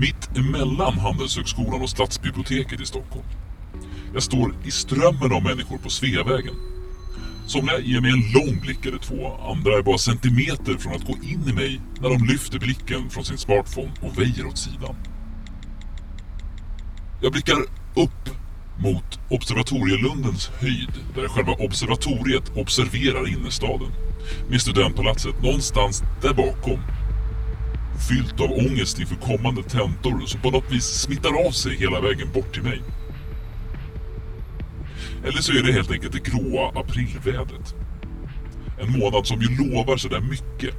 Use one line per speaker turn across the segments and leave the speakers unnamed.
Mitt emellan Handelshögskolan och Stadsbiblioteket i Stockholm. Jag står i strömmen av människor på Sveavägen. Somliga ger mig en lång blick eller två, andra är bara centimeter från att gå in i mig när de lyfter blicken från sin smartphone och väjer åt sidan. Jag blickar upp mot Observatorielundens höjd där själva observatoriet observerar innerstaden med studentpalatset någonstans där bakom. Fyllt av ångest inför kommande tentor som på något vis smittar av sig hela vägen bort till mig. Eller så är det helt enkelt det gråa aprilvädret. En månad som ju lovar sådär mycket.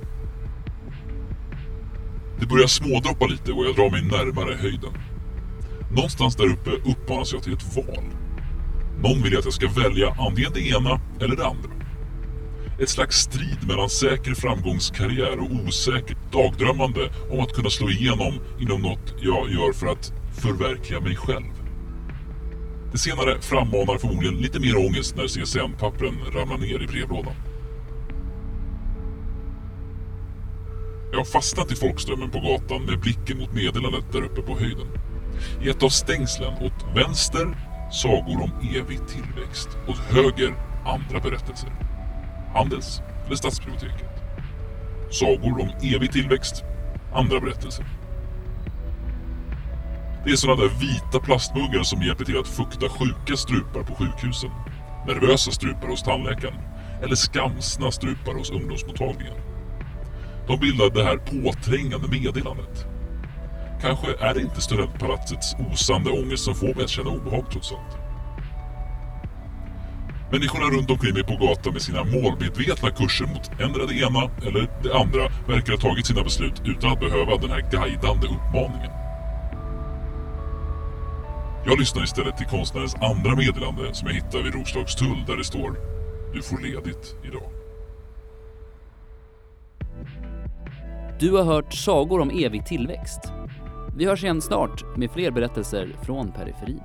Det börjar smådroppa lite och jag drar mig närmare höjden. Någonstans där uppe uppmanas jag till ett val. Någon vill att jag ska välja antingen det ena eller det andra. Ett slags strid mellan säker framgångskarriär och osäkert dagdrömmande om att kunna slå igenom inom något jag gör för att förverkliga mig själv. Det senare frammanar förmodligen lite mer ångest när CSN-pappren ramlar ner i brevlådan. Jag har fastnat i folkströmmen på gatan med blicken mot meddelandet där uppe på höjden. I ett av stängslen åt vänster sagor om evig tillväxt. Åt höger andra berättelser. Handels eller Stadsbiblioteket. Sagor om evig tillväxt, andra berättelser. Det är sådana där vita plastmuggar som hjälper till att fukta sjuka strupar på sjukhusen. Nervösa strupar hos tandläkaren. Eller skamsna strupar hos ungdomsmottagningen. De bildar det här påträngande meddelandet. Kanske är det inte studentpalatsets osande ångest som får mig att känna obehag trots allt. Människorna runt omkring mig på gatan med sina målmedvetna kurser mot ändra det ena eller det andra verkar ha tagit sina beslut utan att behöva den här guidande uppmaningen. Jag lyssnar istället till konstnärens andra meddelande som jag hittar vid Roslagstull där det står Du får ledigt idag.
Du har hört Sagor om evig tillväxt. Vi hörs igen snart med fler berättelser från periferin.